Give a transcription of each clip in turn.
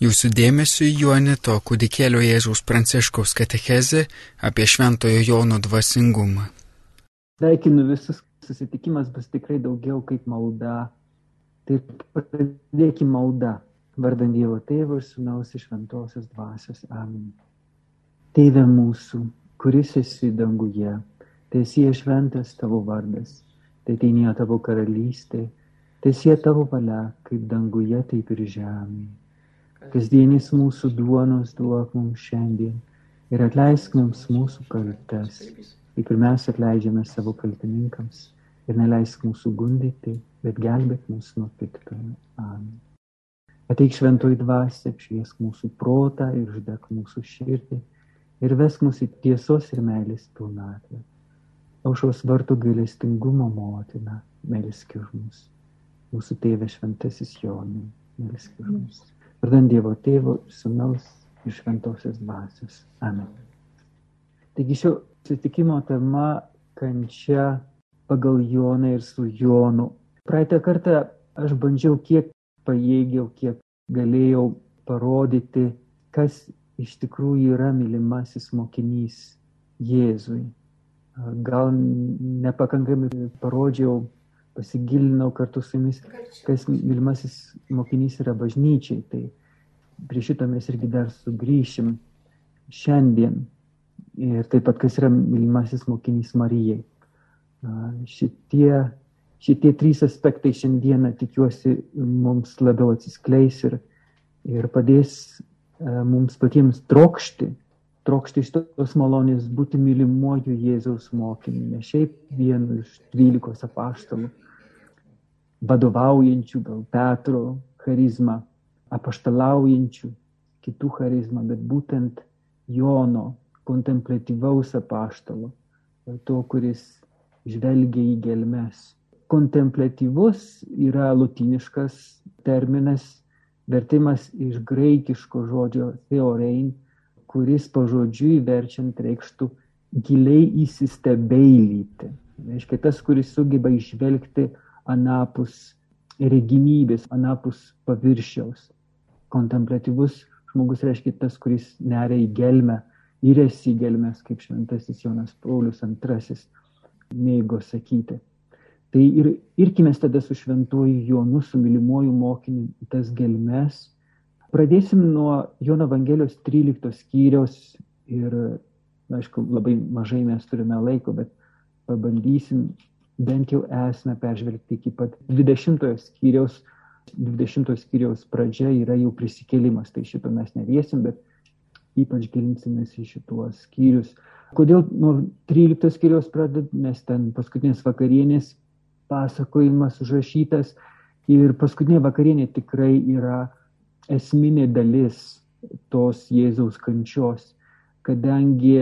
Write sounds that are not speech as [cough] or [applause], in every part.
Jūsų dėmesio Juanito kūdikėlio Jėzaus Pranciškaus katechezė apie Šventojo Jono dvasingumą. Sveikinu visus, susitikimas bus tikrai daugiau kaip malda. Tai pradėkime maldą, vardant Dievo Tėvo ir Sūnaus iš Šventosios dvasios. Amen. Tėve mūsų, kuris esi danguje, tiesie šventas tavo vardas, tai teinėjo tavo karalystė, tiesie tavo valia, kaip danguje, taip ir žemėje. Kasdienis mūsų duonos duok mums šiandien ir atleisk mums mūsų kaltes, kaip ir mes atleidžiame savo kaltininkams ir neleisk mūsų gundyti, bet gelbėk mus nuo piktojo. Amen. Ateik šventoj dvasia, apšviesk mūsų protą ir uždek mūsų širdį ir vesk mus į tiesos ir meilės pilnatvę. Aušos vartų gailestingumo motina, melsk už mus. Mūsų tėvė šventasis Jonai, melsk už mus. Vardant Dievo tėvo, sunaus ir šventosios dvasios. Amen. Taigi šio susitikimo tema kančia pagal Joną ir su Jonu. Praeitą kartą aš bandžiau kiek pajėgiau, kiek galėjau parodyti, kas iš tikrųjų yra mylimasis mokinys Jėzui. Gal nepakankamai parodžiau pasigilinau kartu su jumis, kas mylimasis mokinys yra bažnyčiai. Tai prie šito mes irgi dar sugrįšim šiandien. Ir taip pat, kas yra mylimasis mokinys Marijai. Šitie, šitie trys aspektai šiandieną tikiuosi mums labiau atsiskleis ir, ir padės mums patiems trokšti trokšti iš tos malonės būti mylimuoju Jėzaus mokiniu, ne šiaip vienu iš dvylikos apaštalų, vadovaujančių gal Petro charizmą, apaštalaujančių kitų charizmą, bet būtent Jono kontemplatyvaus apaštalo, to, kuris žvelgia į gelmes. Kontemplatyvus yra lutiniškas terminas, vertimas iš graikiško žodžio theorein, kuris pažodžiui verčiant reikštų giliai įsistebeilyti. Reiškia tas, kuris sugeba išvelgti anapus regimybės, anapus paviršiaus. Kontemplatyvus žmogus reiškia tas, kuris neria į gelmę, įresi į gelmes, kaip šventasis Jonas Paulius II mėgo sakyti. Tai ir irkime tada su šventuoju Jonu, su mylimuoju mokiniu tas gelmes Pradėsim nuo Jono Evangelijos 13 skyriaus ir, aišku, labai mažai mes turime laiko, bet pabandysim bent jau esmę peržvelgti iki pat 20 skyriaus. 20 skyriaus pradžia yra jau prisikėlimas, tai šito mes neviesim, bet ypač gilinsimės į šituos skyrius. Kodėl nuo 13 skyriaus pradedam, nes ten paskutinės vakarienės pasakojimas užrašytas ir paskutinė vakarienė tikrai yra esminė dalis tos Jėzaus kančios, kadangi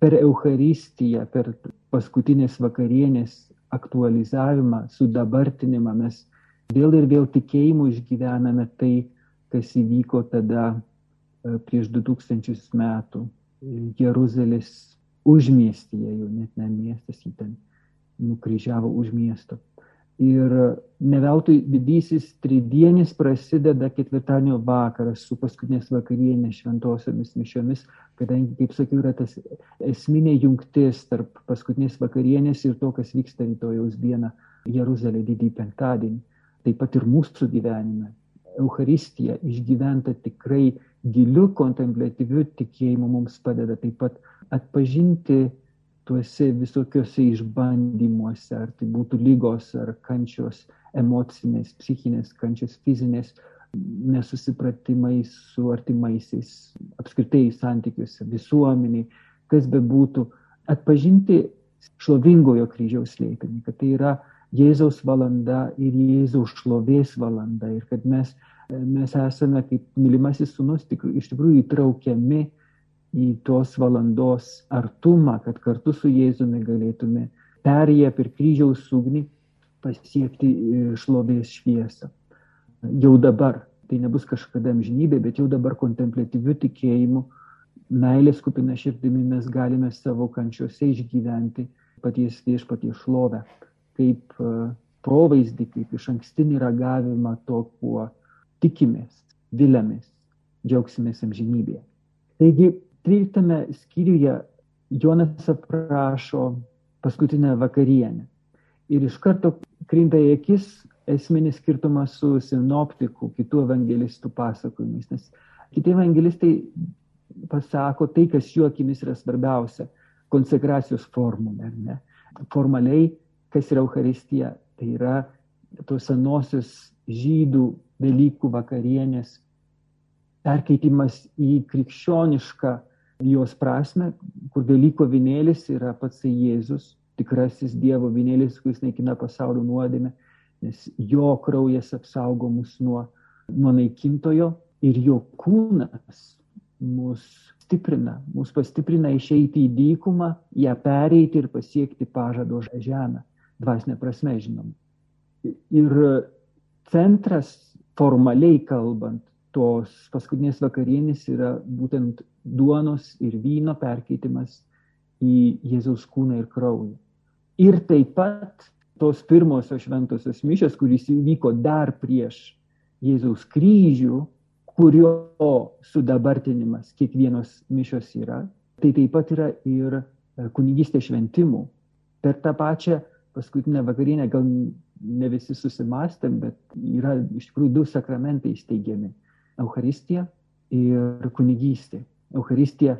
per Eucharistiją, per paskutinės vakarienės aktualizavimą, sudabartinimą mes vėl ir vėl tikėjimu išgyvename tai, kas įvyko tada e, prieš 2000 metų Jeruzalės užmiestyje, jau net ne miestas, jį ten nukryžiavo už miesto. Ir neveltui didysis tridienis prasideda ketvirtadienio vakaras su paskutinės vakarienės šventosiomis mišiomis, kadangi, kaip sakiau, yra tas esminė jungtis tarp paskutinės vakarienės ir to, kas vyksta rytojaus dieną Jeruzalė didį penktadienį. Taip pat ir mūsų gyvenime. Euharistija išgyventa tikrai giliu kontemplatyviu tikėjimu mums padeda taip pat atpažinti tuose visokiuose išbandymuose, ar tai būtų lygos, ar kančios emocinės, psichinės, kančios fizinės, nesusipratimai su artimaisiais, apskritai santykiuose, visuomeniai, kas be būtų, atpažinti šlovingojo kryžiaus slėpinį, kad tai yra Jėzaus valanda ir Jėzaus šlovės valanda ir kad mes, mes esame kaip mylimasis sunus tik, iš tikrųjų įtraukiami į tos valandos artumą, kad kartu su Jėzumi galėtume perėję per kryžiaus ugnį pasiekti e, šlovės šviesą. Jau dabar, tai nebus kažkada amžinybė, bet jau dabar kontemplatyviu tikėjimu, meilės kupina širdimi mes galime savo kančiuose išgyventi paties viešpaties šlovę, kaip e, provaizdį, kaip iš ankstinį ragavimą to, kuo tikimės, vilėmės džiaugsimės amžinybėje. Taigi, 13 skyriuje Jonas aprašo paskutinę vakarienę. Ir iš karto krinta į akis esminis skirtumas su sinoptikų, kitų evangelistų pasakojimais. Nes kiti evangelistai pasako tai, kas jų akimis yra svarbiausia - konsekracijos formulė, ar ne? Formaliai, kas yra Euharistija, tai yra tos senosios žydų Velykų vakarienės perkeitimas į krikščionišką jos prasme, kur Velyko vinėlis yra pats Jėzus, tikrasis Dievo vinėlis, kuris naikina pasaulio nuodėmę, nes jo kraujas apsaugo mus nuo, nuo naikintojo ir jo kūnas mus stiprina, mus pastiprina išeiti į dykumą, ją pereiti ir pasiekti pažado žemę, dvasinė prasme žinoma. Ir centras formaliai kalbant tos paskutinės vakarienės yra būtent duonos ir vyno perkeitimas į Jėzaus kūną ir kraują. Ir taip pat tos pirmosios šventosios mišės, kuris įvyko dar prieš Jėzaus kryžių, kurio sudabartinimas kiekvienos mišios yra, tai taip pat yra ir e, kunigystė šventimų. Per tą pačią paskutinę vakarienę gal ne visi susimastėm, bet yra iš tikrųjų du sakramentai įsteigiami Euharistija ir kunigystė. Euharistija,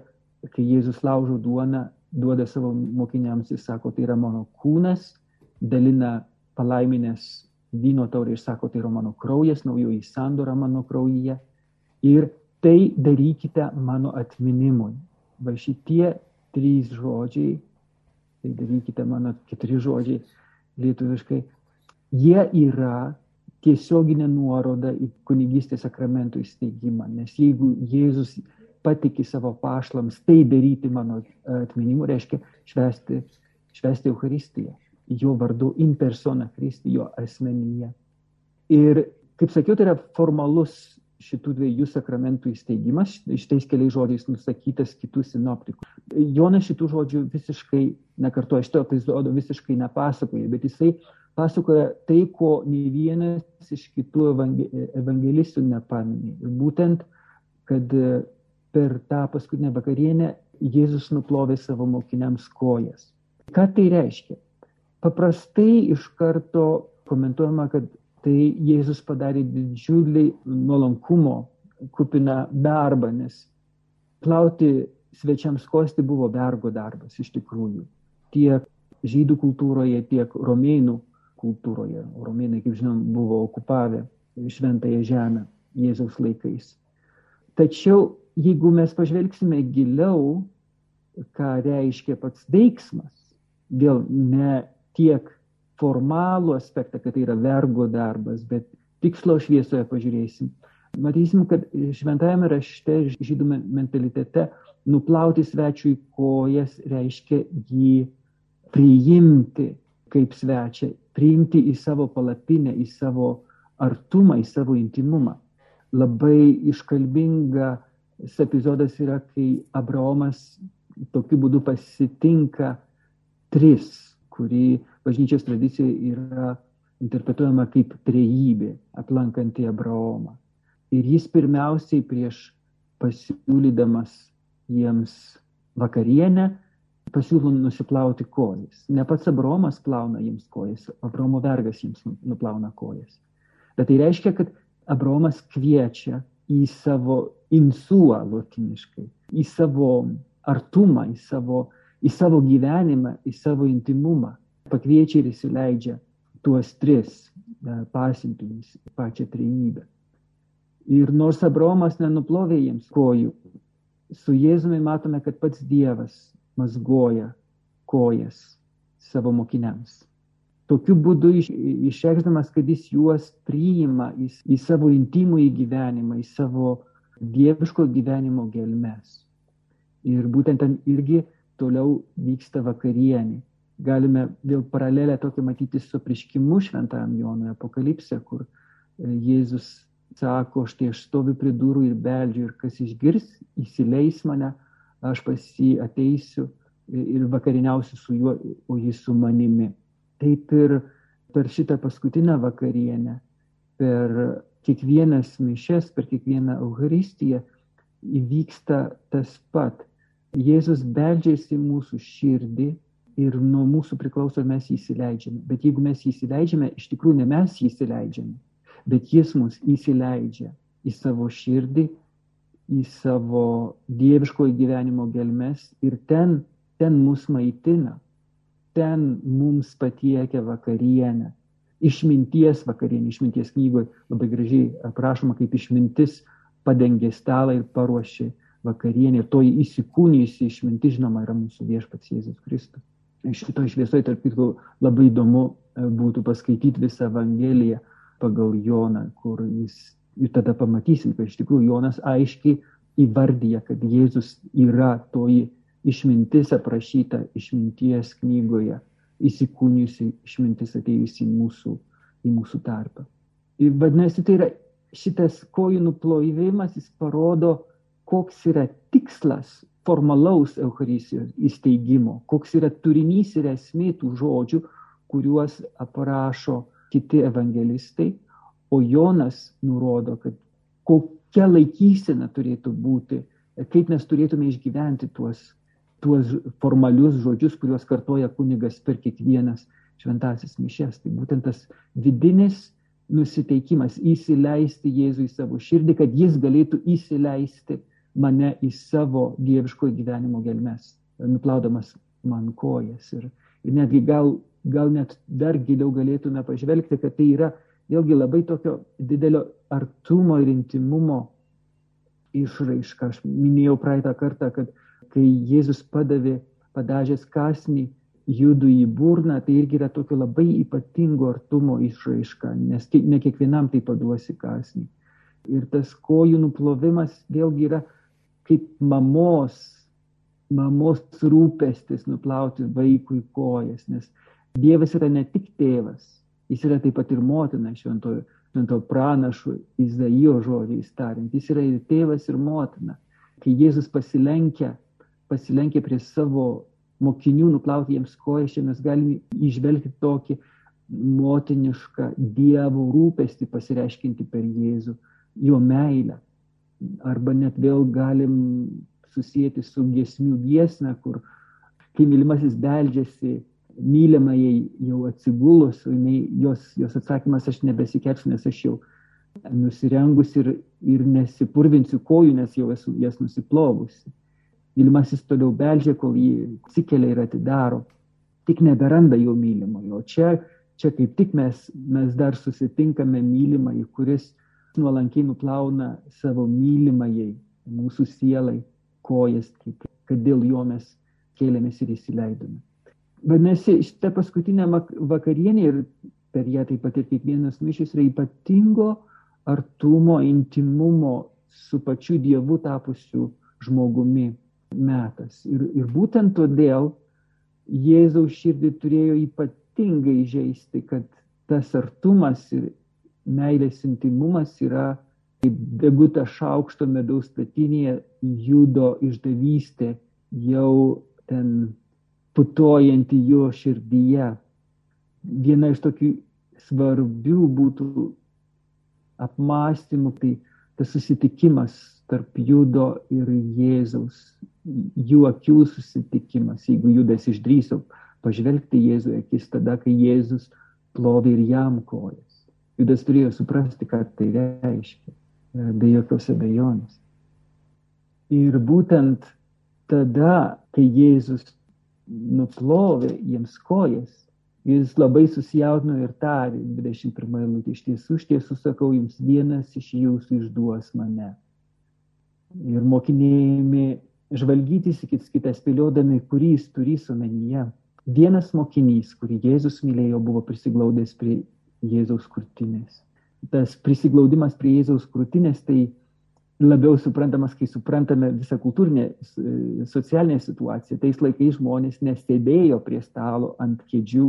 kai Jėzus laužo duoną, duoda savo mokiniams, jis sako, tai yra mano kūnas, dalina palaiminės vyno taurė ir sako, tai yra mano kraujas, naujoji sandora mano kraujyje. Ir tai darykite mano atminimui. Va šitie trys žodžiai, tai darykite mano keturi žodžiai lietuviškai, jie yra tiesioginė nuoroda į kunigystės sakramentų įsteigimą. Nes jeigu Jėzus patiki savo pašlams tai daryti mano atminimu, reiškia švesti, švesti Eucharistiją, jo vardu in persona Kristi, jo asmenyje. Ir, kaip sakiau, tai yra formalus šitų dviejų sakramentų įsteigimas, šitais keliais žodžiais nusakytas kitų sinoptikų. Jonas šitų žodžių visiškai nekartoja, šito epizodo visiškai nepasakoja, bet jisai pasakoja tai, ko nei vienas iš kitų evangelistų nepaminė. Būtent, kad e, per tą paskutinę vakarienę Jėzus nuplovė savo mokiniams kojas. Ką tai reiškia? Paprastai iš karto komentuojama, kad tai Jėzus padarė didžiulį nuolankumo kupiną darbą, nes plauti svečiams kosti buvo vergo darbas iš tikrųjų. Tiek žydų kultūroje, tiek romėnų kultūroje. Romėnai, kaip žinom, buvo okupavę šventąją žemę Jėzaus laikais. Tačiau jeigu mes pažvelgsime giliau, ką reiškia pats veiksmas, vėl ne tiek formalų aspektą, kad tai yra vergo darbas, bet tikslo šviesoje pažiūrėsim. Matysim, kad šventajame rašte žydų mentalitete nuplauti svečiui kojas reiškia jį priimti kaip svečią, priimti į savo palapinę, į savo artumą, į savo intimumą. Labai iškalbingas epizodas yra, kai Abraomas tokiu būdu pasitinka tris, kurį bažnyčios tradicijoje yra interpretuojama kaip trejybė, aplankanti Abraomą. Ir jis pirmiausiai prieš pasiūlydamas jiems vakarienę pasiūlo nusiplauti kojas. Ne pats Abromas plauna jiems kojas, Abromo vergas jiems nu, nuplauna kojas. Bet tai reiškia, kad Abromas kviečia į savo insuą lotiniškai, į savo artumą, į savo, į savo gyvenimą, į savo intimumą. Pakviečia ir įsileidžia tuos tris e, pasiuntinius, pačią trejybę. Ir nors Abromas nenuplovė jiems kojų, su Jėzumi matome, kad pats Dievas mazgoja kojas savo mokiniams. Tokiu būdu išreikšdamas, kad jis juos priima į, į savo intimų įgyvenimą, į savo dieviško gyvenimo gelmes. Ir būtent ten irgi toliau vyksta vakarienė. Galime vėl paralelę tokią matyti su prieškimu šventajam Jonui apokalipse, kur e, Jėzus sako, štai aš stoviu prie durų ir beldžiu ir kas išgirs, įsileis mane, aš pas jį ateisiu ir vakariniausiu su juo, o jis su manimi. Taip ir per šitą paskutinę vakarienę, per kiekvienas mišes, per kiekvieną Euharistiją įvyksta tas pat. Jėzus beldžiasi mūsų širdį ir nuo mūsų priklauso, mes jį įsileidžiame. Bet jeigu mes jį įsileidžiame, iš tikrųjų ne mes jį įsileidžiame, bet jis mus įsileidžia į savo širdį, į savo dieviškojo gyvenimo gelmes ir ten, ten mus maitina, ten mums patiekia vakarienę. Išminties vakarienė, išminties knygoje labai gražiai aprašoma, kaip išmintis padengė stalą ir paruošė vakarienė. Ir toji įsikūnijusi išmintis, žinoma, yra mūsų viešpats Jėzus Kristus. Šitoje šviesoje, tarp kitko, labai įdomu e, būtų paskaityti visą Evangeliją pagal Joną, kur jis ir tada pamatysim, kad iš tikrųjų Jonas aiškiai įvardyja, kad Jėzus yra toji išmintis aprašyta išminties knygoje, įsikūnijusi išmintis atėjusi į mūsų, į mūsų tarpą. Ir vadinasi, tai yra šitas kojų nuplovimas, jis parodo, koks yra tikslas formalaus Eucharistijos įsteigimo, koks yra turinys ir esmė tų žodžių, kuriuos aprašo kiti evangelistai, o Jonas nurodo, kad kokia laikysena turėtų būti, kaip mes turėtume išgyventi tuos, tuos formalius žodžius, kuriuos kartoja kunigas per kiekvienas šventasis mišes. Tai būtent tas vidinis nusiteikimas įsileisti Jėzų į savo širdį, kad jis galėtų įsileisti mane į savo dieviško gyvenimo gelmes, nuplaudamas man kojas. Ir, ir netgi gal, gal net dar giliau galėtume pažvelgti, kad tai yra vėlgi labai tokio didelio artumo ir intimumo išraiška. Aš minėjau praeitą kartą, kad kai Jėzus padavė padažęs kasnį judu į burną, tai irgi yra tokio labai ypatingo artumo išraiška, nes ne kiekvienam tai paduosi kasnį. Ir tas kojų nuplovimas vėlgi yra kaip mamos, mamos rūpestis nuplauti vaikui kojas, nes Dievas yra ne tik tėvas, jis yra taip pat ir motina šventojo, šventojo pranašų Izaijo žodžiais tariant, jis yra ir tėvas, ir motina. Kai Jėzus pasilenkia, pasilenkia prie savo mokinių nuplauti jiems kojas, čia mes galime išvelgti tokį motinišką Dievo rūpestį pasireiškinti per Jėzų, jo meilę arba net vėl galim susijęti su giesmių giesme, kur kai mylimasis beldžiasi mylimai jau atsigulus, jinai, jos, jos atsakymas aš nebesikersiu, nes aš jau nusirengus ir, ir nesipurvinsiu kojų, nes jau esu jas nusiplovusi. Mylimasis toliau beldžia, kol jį atsikelia ir atidaro, tik neberanda jo mylimojo. Čia, čia kaip tik mes, mes dar susitinkame mylimai, kuris nuolankiai nuplauna savo mylimajai, mūsų sielai, kojas, kad dėl jo mes kėlėmės ir įsileidome. Vadinasi, šitą paskutinę vakarienę ir per ją taip pat ir kiekvienas mišis yra ypatingo artumo, intimumo su pačiu Dievu tapusiu žmogumi metas. Ir, ir būtent todėl Jėzaus širdį turėjo ypatingai žaisti, kad tas artumas ir meilės intimumas yra kaip deguta šaukšto medaus statinėje judo išdavystė jau ten putojanti jo širdyje. Viena iš tokių svarbių būtų apmąstymų, tai tas susitikimas tarp judo ir Jėzaus, jų akių susitikimas, jeigu judas išdryso pažvelgti Jėzų akis tada, kai Jėzus plovė ir jam kojas. Judas turėjo suprasti, ką tai reiškia, e, be jokios abejonės. Ir būtent tada, kai Jėzus nuplovė jiems kojas, jis labai susijaudino ir tarė, 21 eilutė, iš tiesų, iš tiesų sakau, jums vienas iš jūsų išduos mane. Ir mokinėjami žvalgytis į kitą spėliodami, kurį jis turi omenyje. Vienas mokinys, kurį Jėzus mylėjo, buvo prisiglaudęs prie Jėzaus krūtinės. Tas prisiglaudimas prie Jėzaus krūtinės tai labiau suprantamas, kai suprantame visą kultūrinę socialinę situaciją. Tais laikais žmonės nesėdėjo prie stalo ant kėdžių,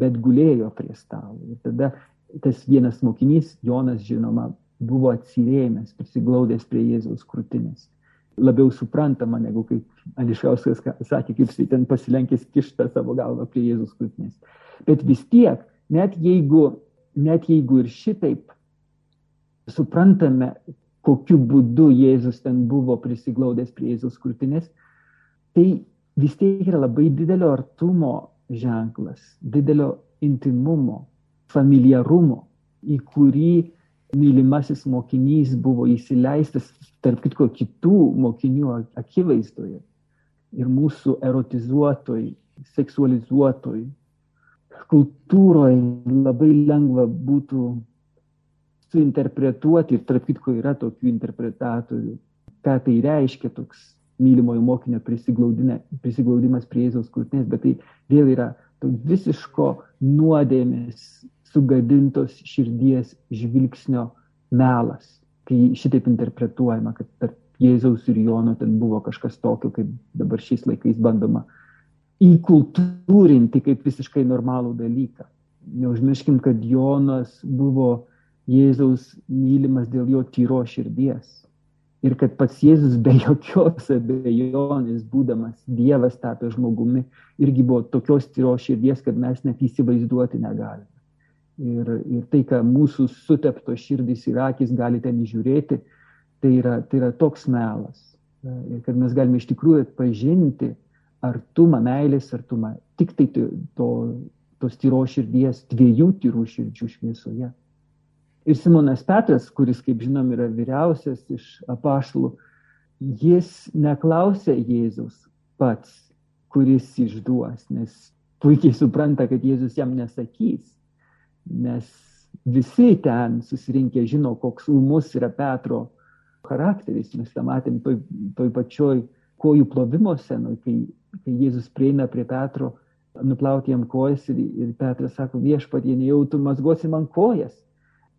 bet gulėjo prie stalo. Ir tada tas vienas mokinys, Jonas žinoma, buvo atsirėmęs, prisiglaudęs prie Jėzaus krūtinės. Labiau suprantama, negu kaip Ališauskas sakė, kaip jis ten pasilenkęs kištą savo galvą prie Jėzaus krūtinės. Bet vis tiek net jeigu, net jeigu ir šitaip suprantame, kokiu būdu Jėzus ten buvo prisiglaudęs prie Jėzus krūtinės, tai vis tiek yra labai didelio artumo ženklas, didelio intimumo, familiarumo, į kurį mylimasis mokinys buvo įsileistas, tarp kitko, kitų mokinių akivaizdoje. Ir mūsų erotizuotoj, seksualizuotoj kultūroje labai lengva būtų suinterpretuoti, ir tarp kitko yra tokių interpretatorių, ką tai reiškia toks mylimojo mokinio prisiglaudimas prie Jėzaus krūtinės, bet tai vėl yra visiško nuodėmės sugadintos širdies žvilgsnio melas, kai šitaip interpretuojama, kad tarp Jėzaus ir Jono ten buvo kažkas tokio, kaip dabar šiais laikais bandoma įkultūrinti kaip visiškai normalų dalyką. Neužmirškim, kad Jonas buvo Jėzaus mylimas dėl jo tyro širdies. Ir kad pats Jėzus be jokios abejonės, būdamas Dievas tapęs žmogumi, irgi buvo tokios tyros širdies, kad mes net įsivaizduoti negalime. Ir, ir tai, ką mūsų sutepto širdys ir akis gali ten žiūrėti, tai yra, tai yra toks melas. Ir kad mes galime iš tikrųjų atpažinti artumą, meilės artumą, tik tai to, tos tyros širdies, dviejų tyrų širdžių šviesoje. Ir Simonas Petras, kuris, kaip žinom, yra vyriausias iš apaštalų, jis neklausė Jėzus pats, kuris išduos, nes puikiai supranta, kad Jėzus jam nesakys, nes visi ten susirinkę žino, koks ūmus yra Petro charakteris. Mes tą matėm toj, toj pačioj kojų plovimo scenoj, kai, kai Jėzus prieina prie Petro, nuplauti jam kojas ir, ir Petras sako, viešpatie, nejau tu mazgosi man kojas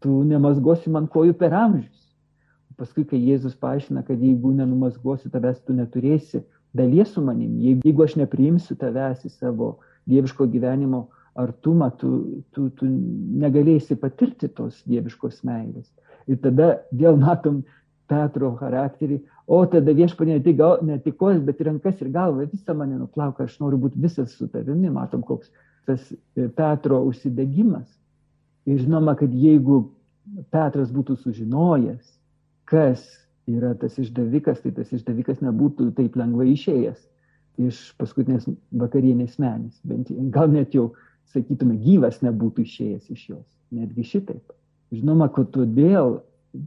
tu nemazgosi man kojų per amžius. Paskui, kai Jėzus paaiškina, kad jeigu nenumazgosi, tavęs tu neturėsi dalies su manim, jeigu aš nepriimsiu tavęs į savo dieviško gyvenimo artumą, tu, tu, tu negalėsi patirti tos dieviškos meilės. Ir tada vėl matom Petro charakterį, o tada viešpanė ne tik, ne tik kojas, bet ir rankas ir galvą, visą mane nuplauka, aš noriu būti visas su tavimi, matom, koks tas Petro užsidegimas. Ir žinoma, kad jeigu Petras būtų sužinojęs, kas yra tas išdavikas, tai tas išdavikas nebūtų taip lengvai išėjęs iš paskutinės vakarienės menės. Bent gal net jau, sakytume, gyvas nebūtų išėjęs iš jos. Netgi šitaip. Žinoma, kad todėl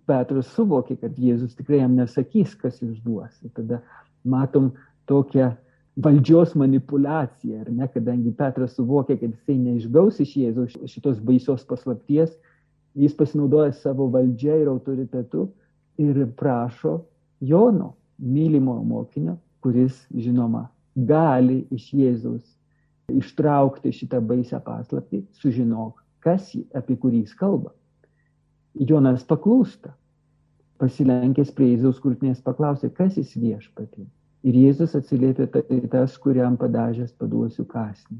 Petras suvokė, kad Jėzus tikrai jam nesakys, kas išduos. Ir tada matom tokią valdžios manipulacija, ar ne, kadangi Petras suvokė, kad jisai neišgaus iš Jėzaus šitos baisios paslapties, jis pasinaudoja savo valdžia ir autoritetu ir prašo Jono, mylimo mokinio, kuris, žinoma, gali iš Jėzaus ištraukti šitą baisę paslaptį, sužinok, kas, apie kurį jis kalba. Jonas paklūsta, pasilenkęs prie Jėzaus krūtinės paklausė, kas jis viešpatį. Ir Jėzus atsiliepė tai tas, kuriam padažęs paduosiu kasnį.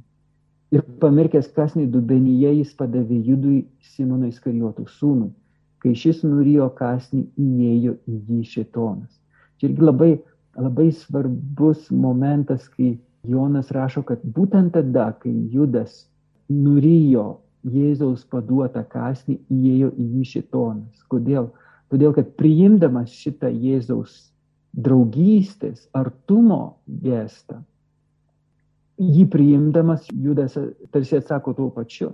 Ir pamirkęs kasnį dubenyje jis padavė judui Simono Iskarijotų sūnui. Kai šis nurijo kasnį, įėjo į jį šetonas. Čia irgi labai, labai svarbus momentas, kai Jonas rašo, kad būtent tada, kai Judas nurijo Jėzaus paduotą kasnį, įėjo į jį šetonas. Kodėl? Todėl, kad priimdamas šitą Jėzaus draugystės, artumo gestą. Jį priimdamas Judas tarsi atsako tuo pačiu,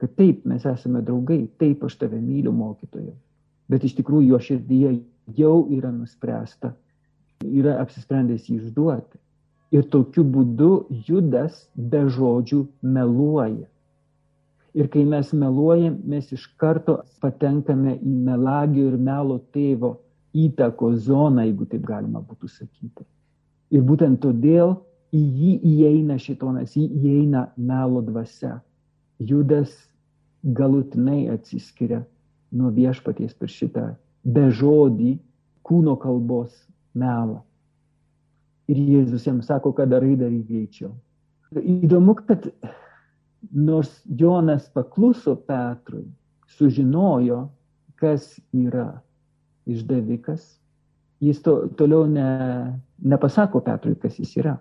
kad taip, mes esame draugai, taip aš tave myliu mokytoju. Bet iš tikrųjų jo širdyje jau yra nuspręsta, yra apsisprendęs jį išduoti. Ir tokiu būdu Judas be žodžių meluoja. Ir kai mes meluojam, mes iš karto patenkame į melagio ir melo tėvo įtako zoną, jeigu taip galima būtų sakyti. Ir būtent todėl į jį įeina šitonas, į jį įeina melo dvasia. Judas galutinai atsiskiria nuo viešpaties per šitą bežodį kūno kalbos melą. Ir Jėzus jam sako, kad darai darai greičiau. Įdomu, kad nors Jonas pakluso Petrui, sužinojo, kas yra išdavikas, jis to, toliau ne, nepasako Petrui, kas jis yra.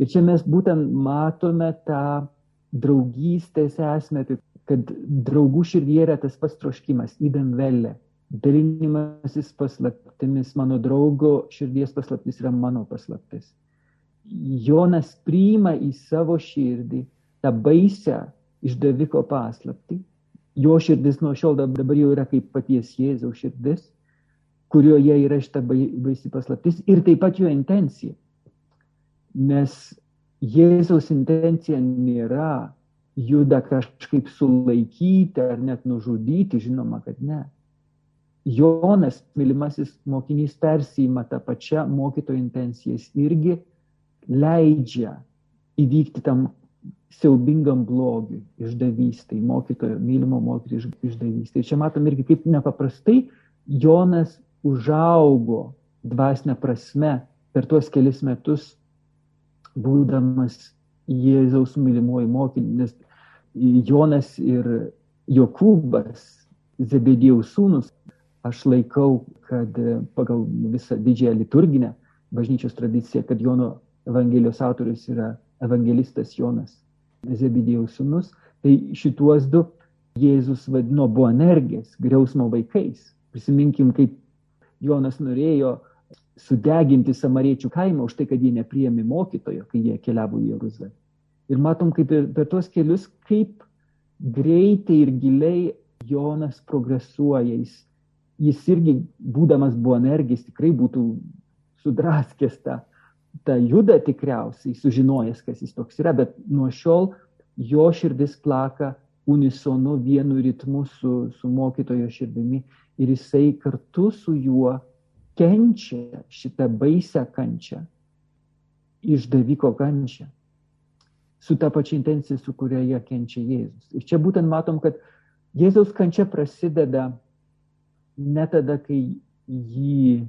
Ir čia mes būtent matome tą draugystės esmę, tai kad draugų širdyje yra tas pats troškimas, įdam velė, dalinimasis paslaptimis, mano draugo širdies paslaptis yra mano paslaptis. Jonas priima į savo širdį tą baisę išdaviko paslaptį. Jo širdis nuo šiol dabar jau yra kaip paties Jėzaus širdis, kurioje yra šita baisi paslaptis ir taip pat jo intencija. Nes Jėzaus intencija nėra juda kažkaip sulaikyti ar net nužudyti, žinoma, kad ne. Jonas, mylimasis mokinys, persijima tą pačią mokytojo intenciją. Jis irgi leidžia įvykti tam siaubingam blogiui, išdavystai, mokytojo, mylimo mokytojo išdavystai. Čia matom irgi, kaip nepaprastai Jonas užaugo dvasinę prasme per tuos kelis metus, būdamas Jėzaus mylimuoju mokiniu, nes Jonas ir Jokūbas, Zebedėjaus sūnus, aš laikau, kad pagal visą didžiąją liturginę bažnyčios tradiciją, kad Jono Evangelijos autorius yra evangelistas Jonas, Zebedėjaus sūnus, tai šituos du Jėzus vadino Boanergės, griausmo vaikais. Prisiminkim, kaip Jonas norėjo sudeginti samariečių kaimą už tai, kad jie nepriemi mokytojo, kai jie keliavo į Jeruzalę. Ir matom, kaip ir per tuos kelius, kaip greitai ir giliai Jonas progresuoja. Jis, jis irgi, būdamas Boanergis, tikrai būtų sudraskęs tą, tą judą tikriausiai, sužinojęs, kas jis toks yra, bet nuo šiol jo širdis plaka unisonu vienu ritmu su, su mokytojo širdimi ir jisai kartu su juo kenčia šitą baisę kančią, išdaviko kančią, su ta pačia intencija, su kuria ją kenčia Jėzus. Ir čia būtent matom, kad Jėzaus kančia prasideda ne tada, kai jį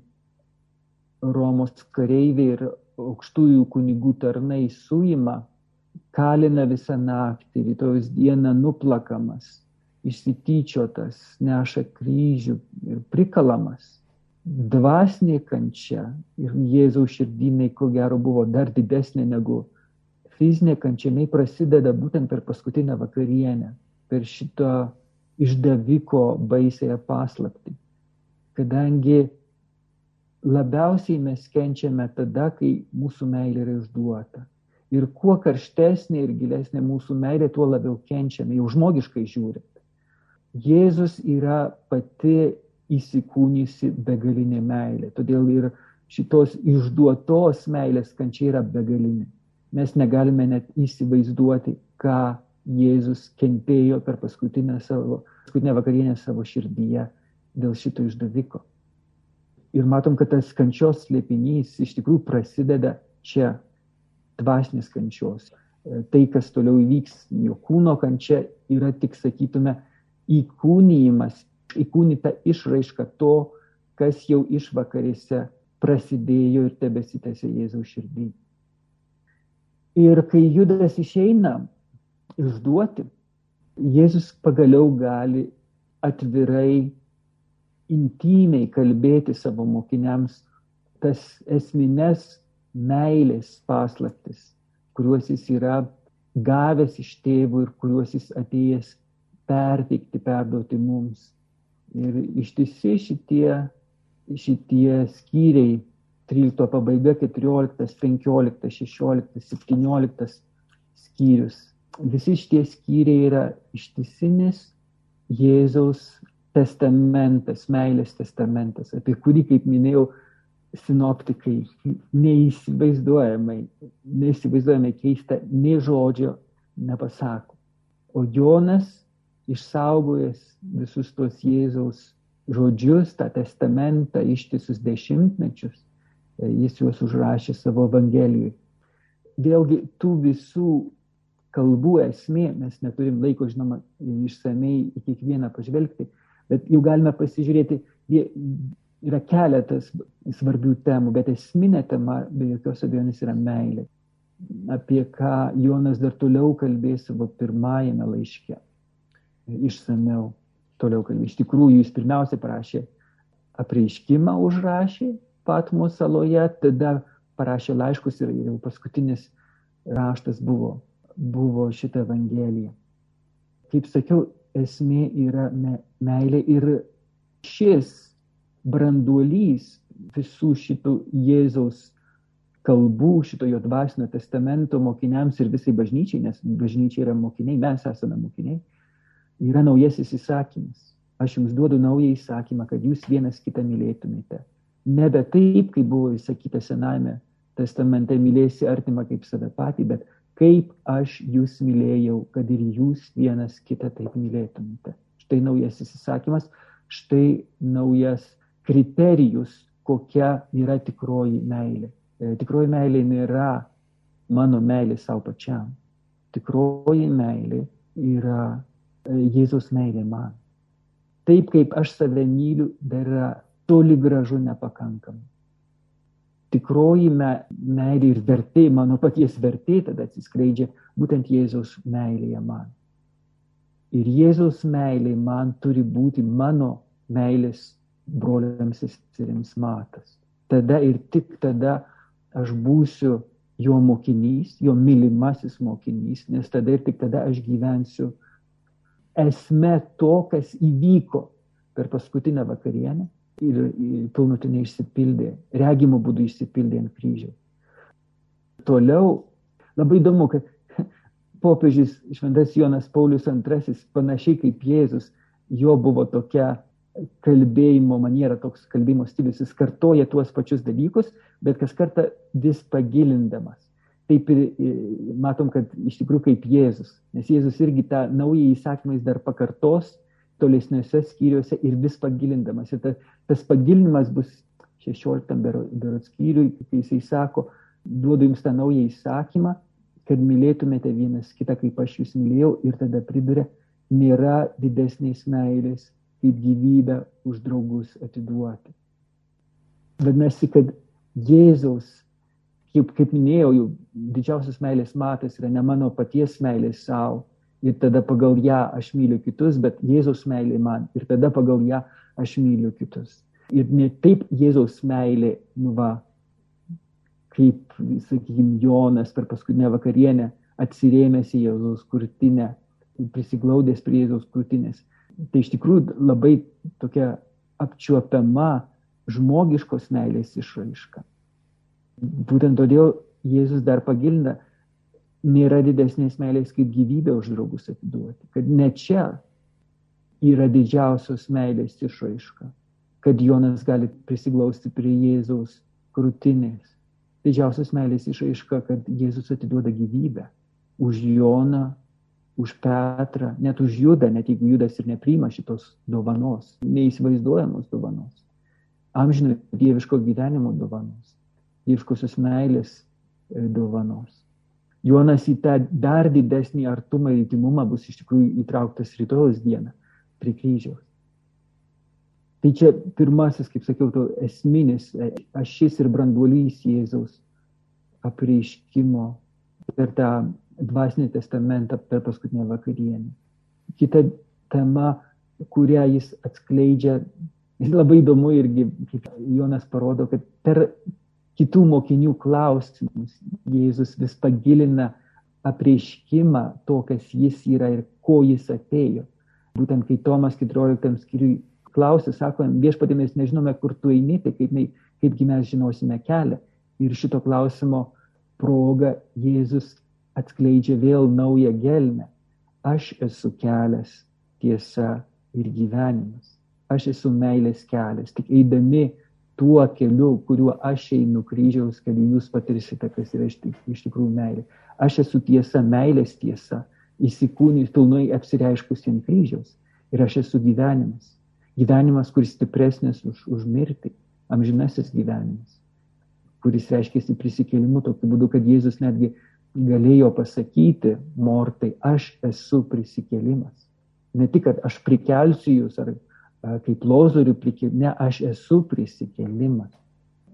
Romos kareiviai ir aukštųjų kunigų tarnai suima, kalina visą naktį, rytojus dieną nuplakamas, išsityčiotas, neša kryžių ir prikalamas dvasinė kančia ir Jėzaus širdinai, ko gero, buvo dar didesnė negu fizinė kančia. Jis prasideda būtent per paskutinę vakarienę, per šito išdaviko baisėje paslapti. Kadangi labiausiai mes kenčiame tada, kai mūsų meilė yra išduota. Ir kuo karštesnė ir gilesnė mūsų meilė, tuo labiau kenčiame, jau žmogiškai žiūrint. Jėzus yra pati įsikūnysi begalinė meilė. Todėl ir šitos išduotos meilės kančia yra begalinė. Mes negalime net įsivaizduoti, ką Jėzus kentėjo per paskutinę, savo, paskutinę vakarienę savo širdyje dėl šito išdaviko. Ir matom, kad tas kančios slėpinys iš tikrųjų prasideda čia, dvasinės kančios. Tai, kas toliau įvyks, jo kūno kančia yra tik, sakytume, įkūnyjimas įkūnyta išraiška to, kas jau išvakarėse prasidėjo ir tebesitėsi Jėzaus širdį. Ir kai Judas išeina išduoti, Jėzus pagaliau gali atvirai, intimiai kalbėti savo mokiniams tas esmines meilės paslaptis, kuriuos jis yra gavęs iš tėvų ir kuriuos jis atėjęs perteikti, perduoti mums. Ir ištisi šitie, šitie skyriai, 13 pabaiga, 14, 15, 16, 17 skyrius. Visi šitie skyriai yra ištisinis Jėzaus testamentas, meilės testamentas, apie kurį, kaip minėjau, sinoptikai neįsivaizduojamai, neįsivaizduojamai keista, nei žodžio nepasako. O Jonas išsaugojęs visus tos Jėzaus žodžius, tą testamentą ištisus dešimtmečius, e, jis juos užrašė savo Evangelijui. Vėlgi, tų visų kalbų esmė, mes neturim laiko, žinoma, išsamei į kiekvieną pažvelgti, bet jau galime pasižiūrėti, yra keletas svarbių temų, bet esminė tema be jokios abejonės yra meilė, apie ką Jonas dar toliau kalbės savo pirmajame laiške išsameu toliau kalbė. Iš tikrųjų, jis pirmiausia parašė apreiškimą, užrašė Patmo saloje, tada parašė laiškus ir jau paskutinis raštas buvo, buvo šitą Evangeliją. Kaip sakiau, esmė yra me, meilė ir šis branduolys visų šitų Jėzaus kalbų, šito jo dvasinio testamento mokiniams ir visai bažnyčiai, nes bažnyčia yra mokiniai, mes esame mokiniai, yra naujasis įsakymas. Aš jums duodu naują įsakymą, kad jūs vienas kitą mylėtumėte. Nebe taip, kaip buvo įsakyta Sename testamente, mylėsi artimą kaip save patį, bet kaip aš jūs mylėjau, kad ir jūs vienas kitą taip mylėtumėte. Štai naujasis įsakymas, štai naujas kriterijus, kokia yra tikroji meilė. E, tikroji meilė nėra mano meilė savo pačiam. Tikroji meilė yra e, Jėzus meilė man. Taip kaip aš save myliu, dar yra toli gražu nepakankama. Tikroji me, meilė ir vertė, mano paties vertė tada atsiskleidžia būtent Jėzaus meilėje man. Ir Jėzaus meilė man turi būti mano meilės broliams ir seserims matas. Tada ir tik tada aš būsiu jo mokinys, jo mylimasis mokinys, nes tada ir tik tada aš gyvensiu esme to, kas įvyko per paskutinę vakarienę ir pilnutinai išsipildė, regimo būdu išsipildė ant kryžiaus. Toliau labai įdomu, kad [laughs] popiežius Šventas Jonas Paulius II, panašiai kaip Jėzus, jo buvo tokia kalbėjimo maniera, toks kalbėjimo stilius, jis kartoja tuos pačius dalykus, bet kas kartą vis pagilindamas. Taip ir matom, kad iš tikrųjų kaip Jėzus, nes Jėzus irgi tą naują įsakymą jis dar pakartos tolesniuose skyriuose ir vis pagilindamas. Ir ta, tas pagilinimas bus 16 berot skyriui, kai jisai sako, duodu jums tą naują įsakymą, kad mylėtumėte vienas kitą, kaip aš jūs mylėjau, ir tada priduria, nėra didesnės meilės kaip gyvybę už draugus atiduoti. Vadinasi, kad Jėzaus, kaip, kaip minėjau, jau didžiausias meilės matas yra ne mano paties meilės savo ir tada pagal ją aš myliu kitus, bet Jėzaus meilė man ir tada pagal ją aš myliu kitus. Ir ne taip Jėzaus meilė, nu va, kaip, sakykime, Jonas per paskutinę vakarienę atsirėmęs į Jėzaus krūtinę, prisiglaudęs prie Jėzaus krūtinės tai iš tikrųjų labai tokia apčiuopiama žmogiškos meilės išraiška. Būtent todėl Jėzus dar pagilina, nėra didesnės meilės kaip gyvybę už draugus atiduoti. Kad ne čia yra didžiausios meilės išraiška. Kad Jonas gali prisiglausti prie Jėzaus krūtinės. Didžiausios meilės išraiška, kad Jėzus atiduoda gyvybę už Joną už Petrą, net už Judą, net jeigu Judas ir nepriima šitos dovanos, neįsivaizduojamos dovanos, amžino dieviško gyvenimo dovanos, dieviškosios meilės e, dovanos. Jonas į tą dar didesnį artumą ir įtimumą bus iš tikrųjų įtrauktas rytojus dieną prie kryžiaus. Tai čia pirmasis, kaip sakiau, to esminis e, ašis ir branduolys Jėzaus apreiškimo per tą dvasinį testamentą per paskutinę vakarienę. Kita tema, kurią jis atskleidžia, labai įdomu irgi, kaip Jonas parodo, kad per kitų mokinių klausimus Jėzus vis pagilina apreiškimą to, kas jis yra ir ko jis atėjo. Būtent kai Tomas 14 skyriui klausė, sako, viešpatė mes nežinome, kur tu eini, tai kaip, kaipgi mes žinosime kelią. Ir šito klausimo proga Jėzus atskleidžia vėl naują gelmę. Aš esu kelias, tiesa ir gyvenimas. Aš esu meilės kelias. Tik eidami tuo keliu, kuriuo aš einu kryžiaus keliu, jūs patirsite, kas yra iš, iš tikrųjų meilė. Aš esu tiesa, meilės tiesa, įsikūnys pilnai apsireiškusi ant kryžiaus. Ir aš esu gyvenimas. Gyvenimas, kuris stipresnis už, už mirtį. Amžinasis gyvenimas, kuris reiškia prisikėlimu tokiu būdu, kad Jėzus netgi galėjo pasakyti mortai, aš esu prisikėlimas. Ne tik, kad aš prikelsiu jūs, ar kaip lozorių prikėlimas, ne, aš esu prisikėlimas.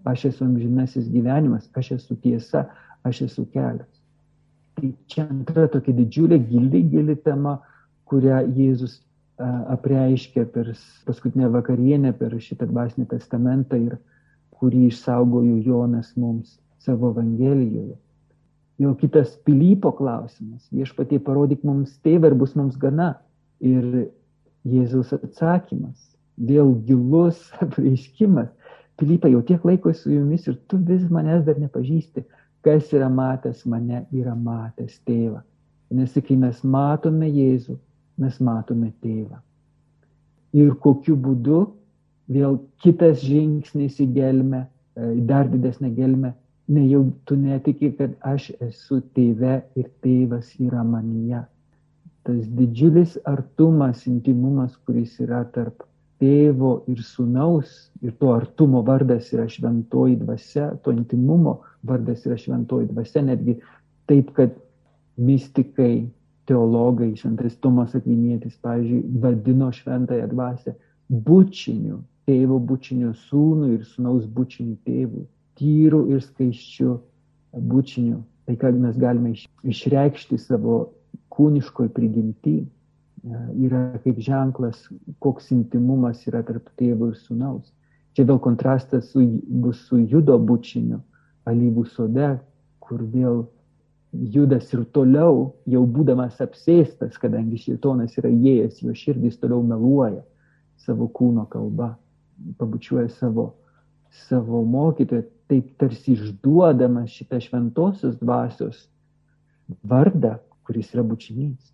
Aš esu amžinasis gyvenimas, aš esu tiesa, aš esu kelias. Tai čia antra tokia didžiulė, gili, gili tema, kurią Jėzus apreiškė per paskutinę vakarienę, per šitą dvasinį testamentą ir kurį išsaugojo Jonas mums savo Evangelijoje. Jau kitas Pilypo klausimas. Viešpatie parodyk mums tėvą ir bus mums gana. Ir Jėzaus atsakymas. vėl gilus [laughs] apreiškimas. Pilypai, jau tiek laiko su jumis ir tu vis manęs dar nepažįsti. Kas yra matęs mane, yra matęs tėvą. Nes kai mes matome Jėzų, mes matome tėvą. Ir kokiu būdu vėl kitas žingsnis į gelmę, e, dar didesnę gelmę, ne jau tu netiki, kad aš esu tėve ir tėvas yra manyje. Tas didžiulis artumas, intimumas, kuris yra tarp tėvo ir sunaus, ir to artumo vardas yra šventoji dvasia, to intimumo vardas yra šventoji dvasia, netgi taip, kad mystikai, teologai, šventas Tomas Akvinėtis, pavyzdžiui, vadino šventąją dvasę bučiniu, tėvo bučiniu sūnų ir sunaus bučiniu tėvų, tyru ir skaiščiu bučiniu. Tai, kad mes galime išreikšti savo kūniškoje prigimtyje yra kaip ženklas, koks intimumas yra tarp tėvo ir sunaus. Čia vėl kontrastas su, bus su judo bučiniu, alyvų sode, kur vėl judas ir toliau, jau būdamas apsėstas, kadangi šitonas yra įėjęs, jo širdis toliau meluoja savo kūno kalba, pabučiuoja savo, savo mokytoją, taip tarsi išduodamas šitą šventosios dvasios vardą, kuris yra bučinys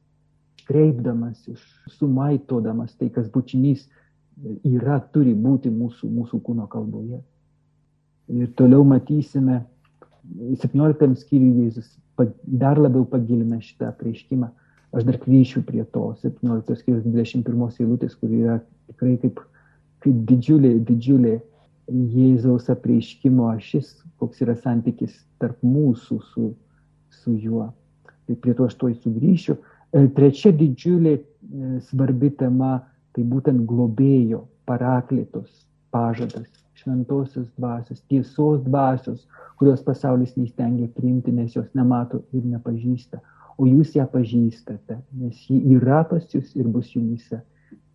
kreipdamasis, sumaitodamas tai, kas bučinys yra, turi būti mūsų, mūsų kūno kalboje. Ir toliau matysime, 17 skyriui Jėzus dar labiau pagilina šitą prieškimą. Aš dar grįšiu prie to 17 skyrius 21 eilutės, kur yra tikrai kaip, kaip didžiulė, didžiulė Jėzaus apreiškimo ašis, koks yra santykis tarp mūsų su, su juo. Tai prie to aš tuoj sugrįšiu. E, trečia didžiulė e, svarbi tema tai būtent globėjo, paraklitos pažadas, šventosios dvasios, tiesos dvasios, kurios pasaulis neįstengia priimti, nes jos nemato ir nepažįsta. O jūs ją pažįstate, nes ji yra pas jūs ir bus jumise.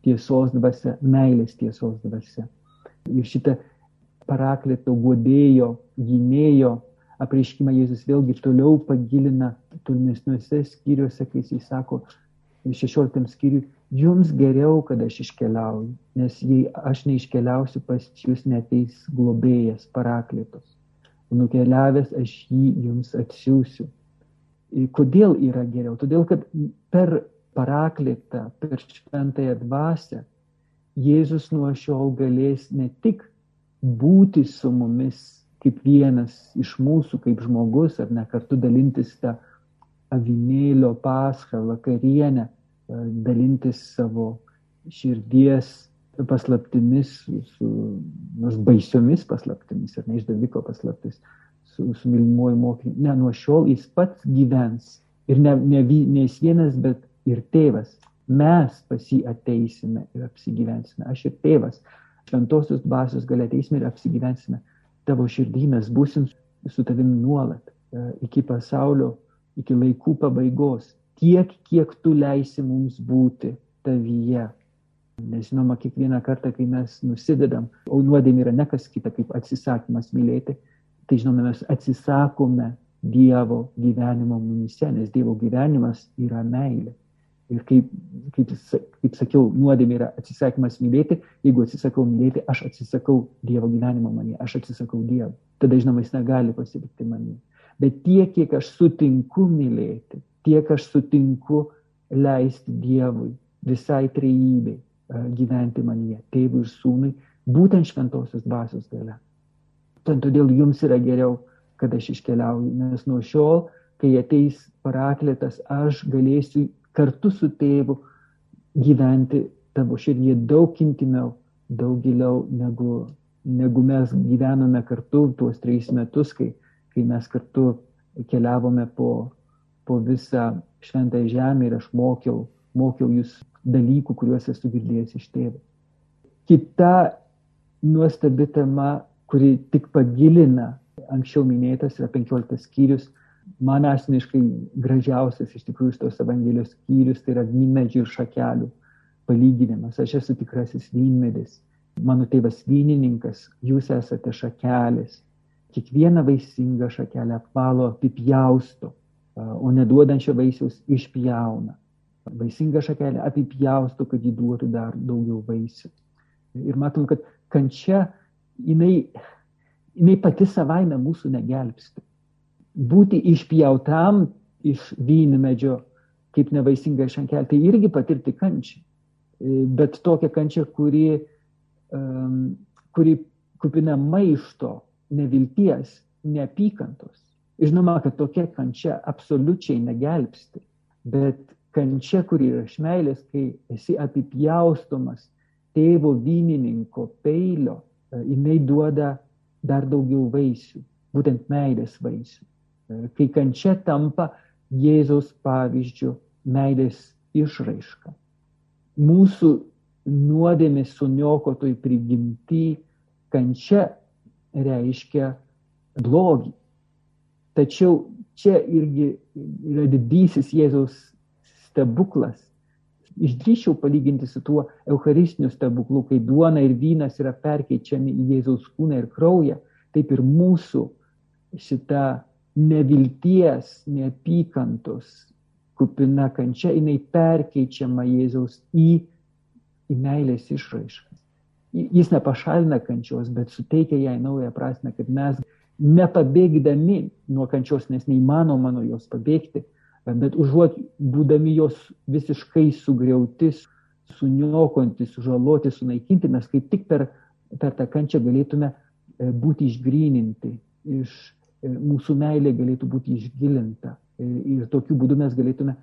Tiesos dvasia, meilės tiesos dvasia. Ir šitą paraklito godėjo, gynėjo apreiškimą Jėzus vėlgi toliau pagilina tolimesniuose skyriuose, kai jis sako 16 skyriui, jums geriau, kad aš iškeliauju, nes jei aš neiškeliausiu, pas jūs neteis globėjas, paraklitos. Nukeliavęs aš jį jums atsiųsiu. Kodėl yra geriau? Todėl, kad per paraklitą, per šventąją dvasę Jėzus nuo šiol galės ne tik būti su mumis kaip vienas iš mūsų, kaip žmogus, ar ne kartu dalintis tą avinėlio paschą, vakarienę, e, dalintis savo širdies paslaptimis, su nors baisiomis paslaptimis, ar ne išdaviko paslaptis, su, su mylimuoju mokiniu. Ne, nuo šiol jis pats gyvens. Ir ne, ne, ne jis vienas, bet ir tėvas. Mes pas jį ateisime ir apsigyvensime. Aš ir tėvas. Šventosios dvasios galia ateisime ir apsigyvensime tavo širdį mes būsim su tavim nuolat e, iki pasaulio, iki laikų pabaigos, tiek, kiek tu leisi mums būti tavyje. Nes žinoma, kiekvieną kartą, kai mes nusidedam, o nuodėmė yra ne kas kita kaip atsisakymas mylėti, tai žinoma, mes atsisakome Dievo gyvenimo mumise, nes Dievo gyvenimas yra meilė. Ir kaip, kaip, kaip sakiau, nuodėmė yra atsisakymas mylėti. Jeigu atsisakau mylėti, aš atsisakau Dievo gyvenimo mane, aš atsisakau Dievo. Tada, žinoma, jis negali pasilikti mane. Bet tiek, kiek aš sutinku mylėti, tiek aš sutinku leisti Dievui, visai trejybei e, gyventi manyje, tėvui ir sūnui, būtent šventosios dvasios gale. Todėl jums yra geriau, kad aš iškeliauju, nes nuo šiol, kai ateis parakletas, aš galėsiu kartu su tėvu gyventi tavo širdyje daug intimiau, daug giliau negu, negu mes gyvenome kartu tuos trejus metus, kai, kai mes kartu keliavome po, po visą šventą žemę ir aš mokiau, mokiau jūs dalykų, kuriuos esu girdėjęs iš tėvo. Kita nuostabi tema, kuri tik pagilina anksčiau minėtas, yra 15 skyrius man asmeniškai gražiausias iš tikrųjų tos Evangelijos skyrius tai yra vynmedžių ir šakelių palyginimas. Aš esu tikrasis vynmedis, mano tėvas vynininkas, jūs esate šakelės. Kiekvieną vaisingą šakelę apvalo apipjausto, o neduodančio vaisiaus išpjauna. Vaisinga šakelė apipjausto, kad jį duotų dar daugiau vaisių. Ir matom, kad kančia, jinai, jinai pati savaime mūsų negelbsti. Būti išpjautam iš vynmedžio, kaip nevaisinga šankelti, tai irgi patirti kančią. Bet tokia kančia, kuri, um, kuri kupina maišto, nevilties, neapykantos. Žinoma, kad tokia kančia absoliučiai negelbsti, bet kančia, kuri yra iš meilės, kai esi apipjaustomas tėvo vynininko peilio, e, jinai duoda dar daugiau vaisių, būtent meilės vaisių. E, kai kančia tampa Jėzaus pavyzdžių meilės išraiška. Mūsų nuodėmės suniokotoj prigimti kančia reiškia blogį. Tačiau čia irgi yra didysis Jėzaus stebuklas. Išdryščiau palyginti su tuo Eucharistiniu stebuklu, kai duona ir vynas yra perkeičiami į Jėzaus kūną ir kraują, taip ir mūsų šita nevilties, neapykantos kupina kančia, jinai perkeičiama Jėzaus į, į meilės išraišką. Jis nepašalina kančios, bet suteikia jai naują prasme, kad mes nepabėgdami nuo kančios, nes neįmanoma nuo jos pabėgti, bet užuot būdami jos visiškai sugriauti, suniokonti, sužaloti, sunaikinti, mes kaip tik per, per tą kančią galėtume e, būti išgryninti, iš, mūsų meilė galėtų būti išgilinta ir tokiu būdu mes galėtume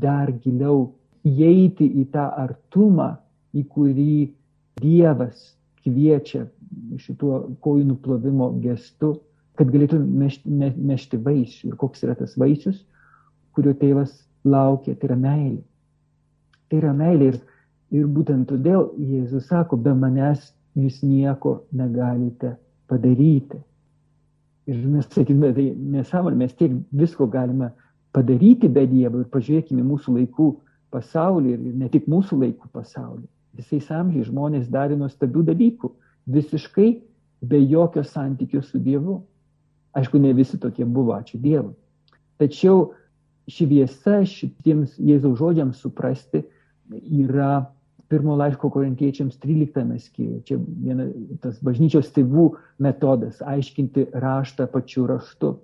dar giliau įeiti į tą artumą, į kurį Dievas kviečia šituo kojų nuplovimo gestu, kad galėtų nešti, nešti vaisių. Ir koks yra tas vaisius, kurio tėvas laukia, tai yra meilė. Tai yra meilė ir, ir būtent todėl Jėzus sako, be manęs jūs nieko negalite padaryti. Ir mes sakytume, tai nesąmonė, mes tiek visko galime padaryti be Dievo ir pažiūrėkime mūsų laikų pasaulį ir ne tik mūsų laikų pasaulį visais amžiais žmonės darė nuostabių dalykų, visiškai be jokio santykio su Dievu. Aišku, ne visi tokie buvo, ačiū Dievui. Tačiau šviesa šitiems Jėzaus žodžiams suprasti yra pirmo laiško korintiečiams 13 skyriuje. Čia viena, tas bažnyčios tėvų metodas - aiškinti raštą pačiu raštu.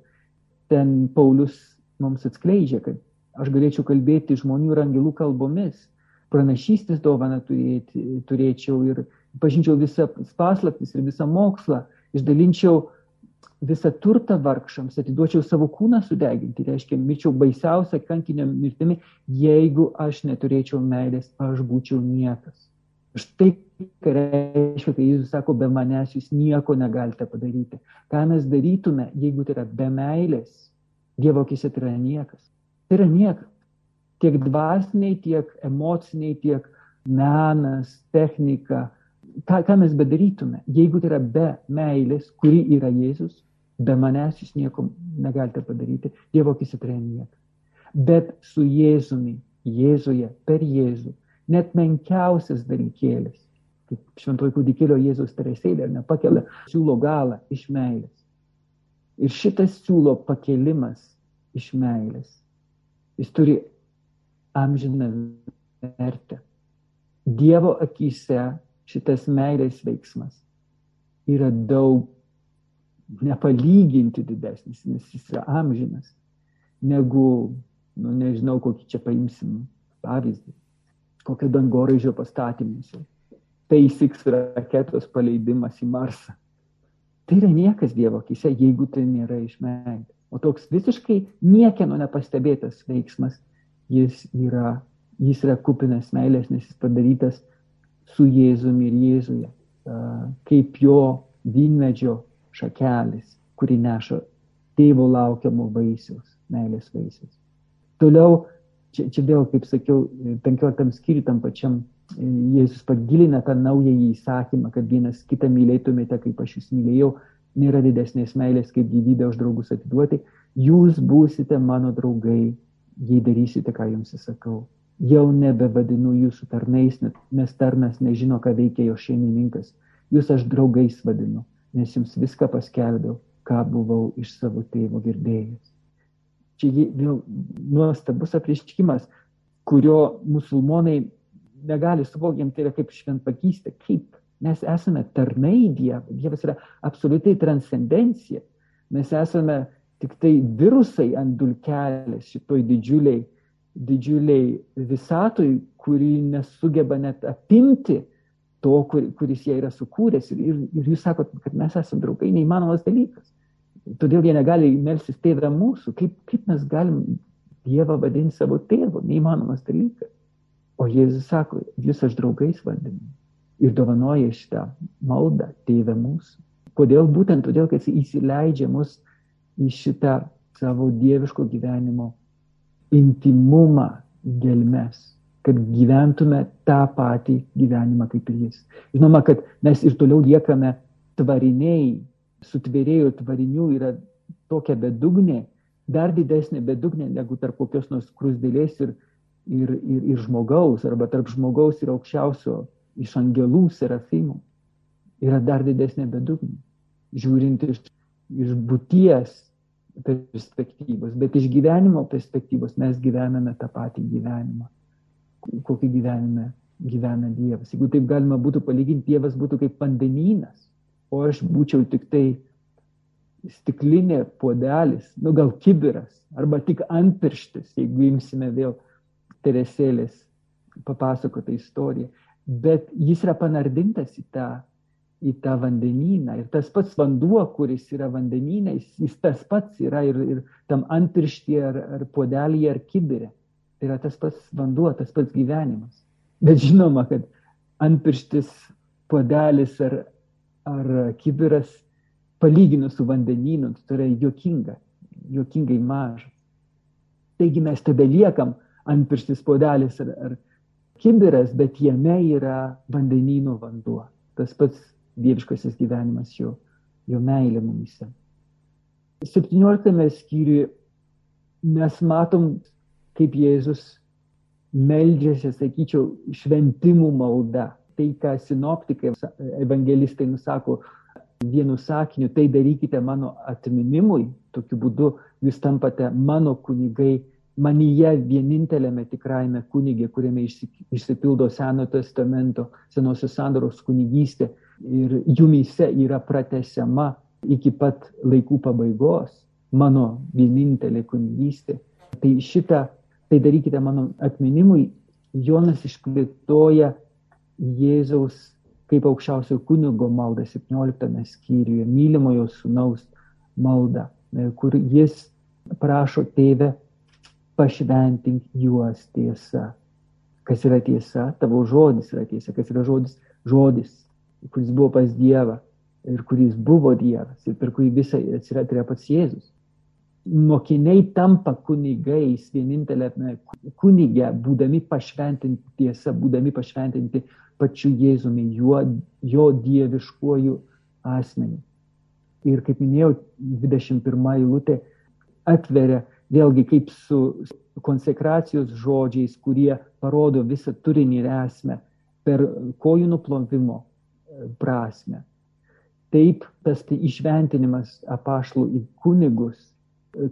Ten Paulius mums atskleidžia, kad aš galėčiau kalbėti žmonių ir angelų kalbomis, pranašystės dovaną turėti, turėčiau ir pažinčiau visą paslaptis ir visą mokslą, išdalinčiau visą turtą vargšams, atiduočiau savo kūną sudeginti, reiškia, mirčiau baisiausią kankinio mirtimi, jeigu aš neturėčiau meilės, aš būčiau niekas. Štai ką reiškia, kai Jėzus sako, be manęs jūs nieko negalite padaryti. Ką mes darytume, jeigu tai yra be meilės, Dievo akise tai yra niekas. Tai yra niekas tiek dvasiniai, tiek emociniai, tiek menas, technika, ką, ką mes bedarytume, jeigu tai yra be meilės, kuri yra Jėzus, be manęs jūs nieko negalite padaryti, Dievo akise tai yra niekas. Bet su Jėzumi, Jėzuje, per Jėzų, net menkiausias dalykėlis, kaip šventoji kūdikėlio Jėzus teresėlė, nepakelia siūlo galą iš meilės. Ir šitas siūlo pakelimas iš meilės. Jis turi amžiną vertę. Dievo akise šitas meilės veiksmas yra daug nepalyginti didesnis, nes jis yra amžinas, negu, nu nežinau, kokį čia paimsim pavyzdį, kokio dangoraižio pastatymus. SpaceX raketos paleidimas į Marsą. Tai yra niekas Dievo akise, jeigu tai nėra iš meilės. O toks visiškai niekieno nepastebėtas veiksmas jis yra, jis yra kupinas meilės, nes jis padarytas su Jėzumi ir Jėzuje, kaip jo vynmedžio šakelis, kuri neša tėvo laukiamo vaisiaus, meilės vaisiaus. Toliau, čia, čia vėl, kaip sakiau, 15 skyriui tam pačiam e, Jėzus pagilina tą naująjį įsakymą, kad vienas kitą mylėtumėte, kaip aš jūs mylėjau, nėra didesnės meilės, kaip gyvybę už draugus atiduoti. Jūs būsite mano draugai, jei darysite, ką jums įsakau. Jau nebevadinu jūsų tarnais, nes tarnas nežino, ką veikia jo šeimininkas. Jūs aš draugais vadinu, nes jums viską paskelbiau, ką buvau iš savo tėvo girdėjęs. Čia vėl nuostabus apriškimas, kurio musulmonai negali suvokti, tai yra kaip šventpakystė, kaip? Mes esame tarnai Dievui, Dievas yra absoliutai transcendencija, mes esame tik tai virusai ant dulkelės šitoj didžiuliai, didžiuliai visatoj, kuri nesugeba net apimti to, kur, kuris jie yra sukūręs. Ir, ir, ir jūs sakot, kad mes esame draugai, neįmanomas dalykas. Todėl jie negali melsis tėvę mūsų. Kaip, kaip mes galim Dievą vadinti savo tėvu? Neįmanomas dalykas. O Jėzus sako, jūs aš draugais vadinu. Ir dovanoja šitą maldą tėvę mūsų. Kodėl? Būtent todėl, kad jis įsileidžia mus į šitą savo dieviško gyvenimo intimumą gelmes, kad gyventume tą patį gyvenimą kaip ir jis. Žinoma, kad mes ir toliau liekame tvariniai, sutvėrėjų tvarinių yra tokia bedugnė, dar didesnė bedugnė negu tarp kokios nors krusdėlės ir, ir, ir, ir žmogaus, arba tarp žmogaus ir aukščiausio iš angelų serafimų. Yra dar didesnė bedugnė, žiūrint iš, iš būties perspektyvos, bet iš gyvenimo perspektyvos mes gyvename tą patį gyvenimą, kokį gyvenime gyvena Dievas. Jeigu taip galima būtų palyginti, Dievas būtų kaip vandenynas, o aš būčiau tik tai stiklinė puodelis, nu gal kibiras, arba tik antpirštis, jeigu imsime vėl Teresėlės papasakotą istoriją. Bet jis yra panardintas į tą į tą vandenyną. Ir tas pats vanduo, kuris yra vandenyne, jis, jis tas pats yra ir, ir tam antpirštį ar, ar puodelį ar kibirė. Yra tas pats vanduo, tas pats gyvenimas. Bet žinoma, kad antpirštis, puodelis ar, ar kibiras palyginus su vandenynu, tai yra juokinga, juokingai mažas. Taigi mes tebeliekam antpirštis, puodelis ar, ar kibiras, bet jame yra vandenyno vanduo. Tas pats dieviškasis gyvenimas, jo, jo meilė mumise. 17 skyriuje mes matom, kaip Jėzus meldžiasi, sakyčiau, šventimų malda. Tai, ką sinoptikai, evangelistai nusako vienu sakiniu, tai darykite mano atminimui, tokiu būdu jūs tampate mano kunigai, manyje vienintelėme tikrajame kunigė, kuriame išsipildo Senojo testamento, Senosios sandoros kunigystė ir jumyse yra pratesiama iki pat laikų pabaigos mano vienintelė kunigystė. Tai šitą, tai darykite mano atminimui, Jonas išplėtoja Jėzaus kaip aukščiausio kunigo maldą 17 skyriuje, mylimojo sunaus maldą, kur jis prašo tėvę pašventink juos tiesa. Kas yra tiesa? Tavo žodis yra tiesa. Kas yra žodis? Žodis kuris buvo pas Dievą ir kuris buvo Dievas ir per kurį visą atsiratė pats Jėzus. Mokiniai tampa kunigais vienintelė kunigė, būdami pašventinti tiesa, būdami pašventinti pačiu Jėzumi, jo, jo dieviškuoju asmeniu. Ir kaip minėjau, 21 eilutė atveria vėlgi kaip su konsekracijos žodžiais, kurie parodo visą turinį ir esmę per kojų nuplovimo, prasme. Taip, tas tai išventinimas apašlų į kunigus,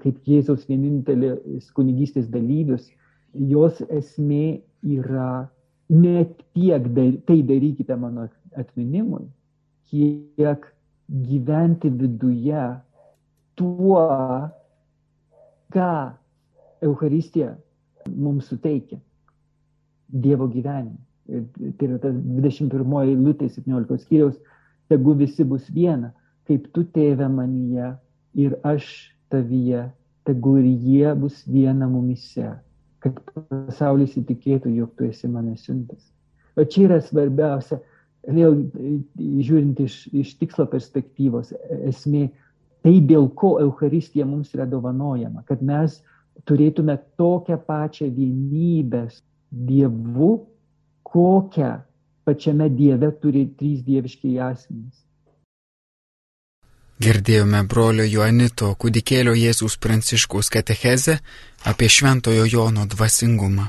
kaip Jėzaus vienintelės kunigystės dalyvius, jos esmė yra ne tiek tai darykite mano atminimui, kiek gyventi viduje tuo, ką Euharistija mums suteikia. Dievo gyvenimą. Tai yra tas 21 eilutė 17 skyriaus, tegu visi bus viena, kaip tu tėve manyje ir aš tavyje, tegu ir jie bus viena mumise, kad pasaulis įtikėtų, jog tu esi mane siuntas. O čia yra svarbiausia, vėl žiūrint iš, iš tikslo perspektyvos, esmė, tai dėl ko Euharistija mums yra dovanojama, kad mes turėtume tokią pačią vienybę Dievu kokią pačiame Dieve turi trys dieviškiai asmenys. Girdėjome brolio Joanito kūdikėlio Jėzus Pranciškaus katechezę apie Šventojo Jono dvasingumą.